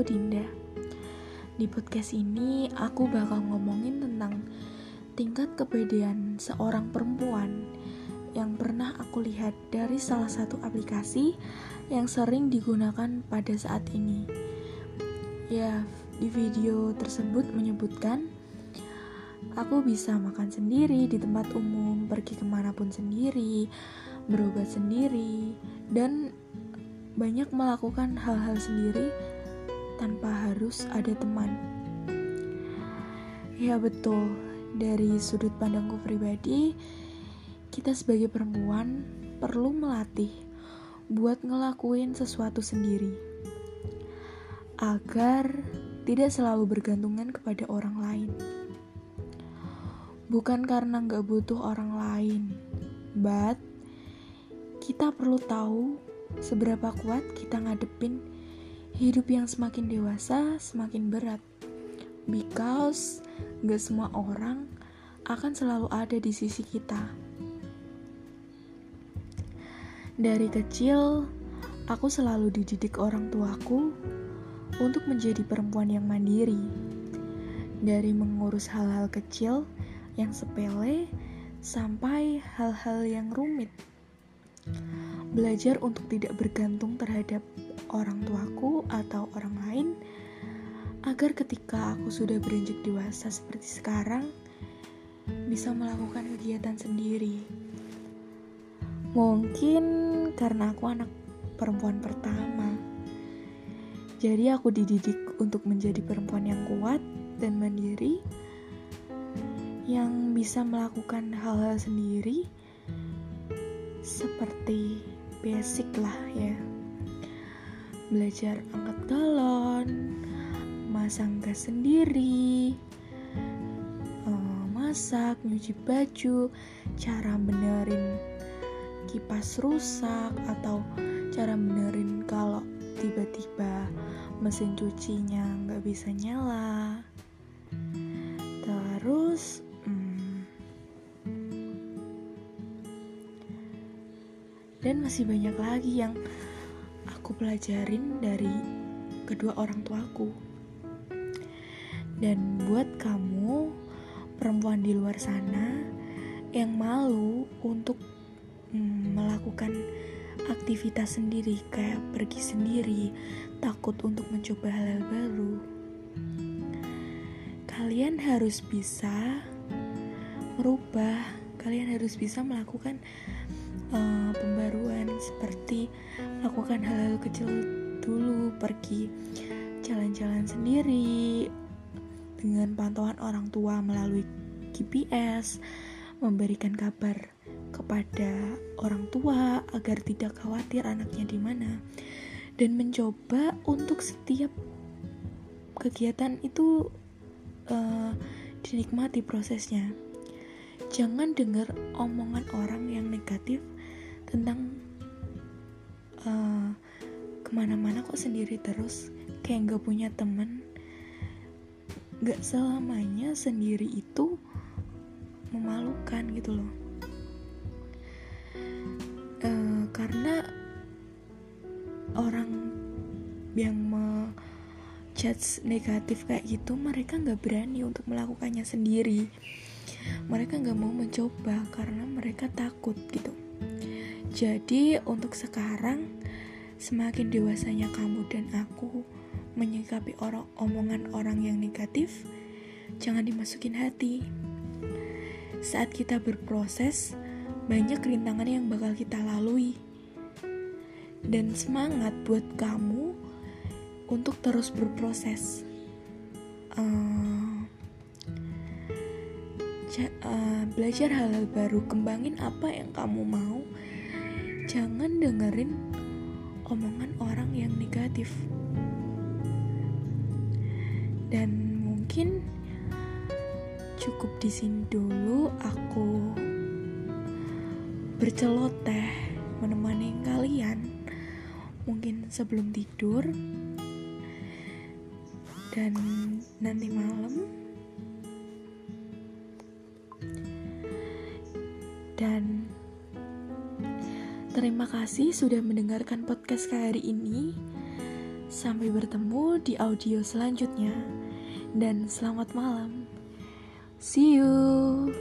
Dinda. Di podcast ini aku bakal ngomongin tentang tingkat kepedean seorang perempuan yang pernah aku lihat dari salah satu aplikasi yang sering digunakan pada saat ini. Ya, di video tersebut menyebutkan aku bisa makan sendiri di tempat umum, pergi ke mana pun sendiri, berobat sendiri, dan banyak melakukan hal-hal sendiri tanpa harus ada teman. Ya betul, dari sudut pandangku pribadi, kita sebagai perempuan perlu melatih buat ngelakuin sesuatu sendiri agar tidak selalu bergantungan kepada orang lain. Bukan karena nggak butuh orang lain, but kita perlu tahu seberapa kuat kita ngadepin hidup yang semakin dewasa semakin berat. Because gak semua orang akan selalu ada di sisi kita. Dari kecil aku selalu dididik orang tuaku untuk menjadi perempuan yang mandiri. Dari mengurus hal-hal kecil yang sepele sampai hal-hal yang rumit belajar untuk tidak bergantung terhadap orang tuaku atau orang lain agar ketika aku sudah beranjak dewasa seperti sekarang bisa melakukan kegiatan sendiri. Mungkin karena aku anak perempuan pertama. Jadi aku dididik untuk menjadi perempuan yang kuat dan mandiri yang bisa melakukan hal-hal sendiri seperti basic lah ya. Belajar angkat galon masang gas sendiri uh, masak nyuci baju cara benerin kipas rusak atau cara benerin kalau tiba-tiba mesin cucinya nggak bisa nyala. Terus dan masih banyak lagi yang aku pelajarin dari kedua orang tuaku. Dan buat kamu perempuan di luar sana yang malu untuk mm, melakukan aktivitas sendiri kayak pergi sendiri, takut untuk mencoba hal-hal baru. Kalian harus bisa merubah, kalian harus bisa melakukan uh, pembaruan seperti melakukan hal-hal kecil dulu pergi jalan-jalan sendiri dengan pantauan orang tua melalui GPS memberikan kabar kepada orang tua agar tidak khawatir anaknya di mana dan mencoba untuk setiap kegiatan itu uh, dinikmati prosesnya. Jangan dengar omongan orang yang negatif tentang uh, ke mana-mana kok sendiri terus. Kayak nggak punya temen nggak selamanya sendiri itu memalukan gitu loh. Uh, karena orang yang me negatif kayak gitu mereka nggak berani untuk melakukannya sendiri. Mereka nggak mau mencoba karena mereka takut gitu jadi untuk sekarang semakin dewasanya kamu dan aku menyikapi orang omongan orang yang negatif, jangan dimasukin hati. Saat kita berproses, banyak rintangan yang bakal kita lalui. Dan semangat buat kamu untuk terus berproses. Uh, uh, belajar hal-hal baru, kembangin apa yang kamu mau jangan dengerin omongan orang yang negatif. Dan mungkin cukup di sini dulu aku berceloteh menemani kalian. Mungkin sebelum tidur. Dan nanti malam. Dan Terima kasih sudah mendengarkan podcast hari ini. Sampai bertemu di audio selanjutnya, dan selamat malam. See you.